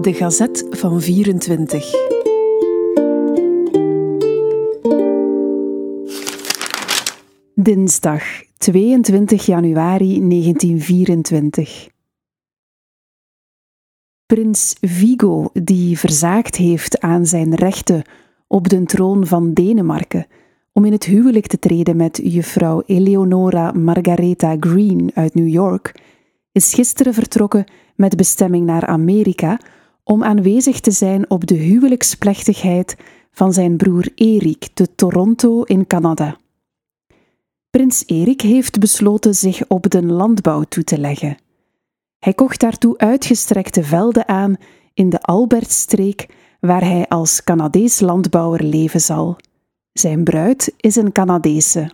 De Gazet van 24. Dinsdag 22 januari 1924. Prins Vigo, die verzaakt heeft aan zijn rechten op de troon van Denemarken om in het huwelijk te treden met juffrouw Eleonora Margaretha Green uit New York, is gisteren vertrokken met bestemming naar Amerika om aanwezig te zijn op de huwelijksplechtigheid van zijn broer Erik te Toronto in Canada. Prins Erik heeft besloten zich op de landbouw toe te leggen. Hij kocht daartoe uitgestrekte velden aan in de Albertstreek, waar hij als Canadees landbouwer leven zal. Zijn bruid is een Canadese.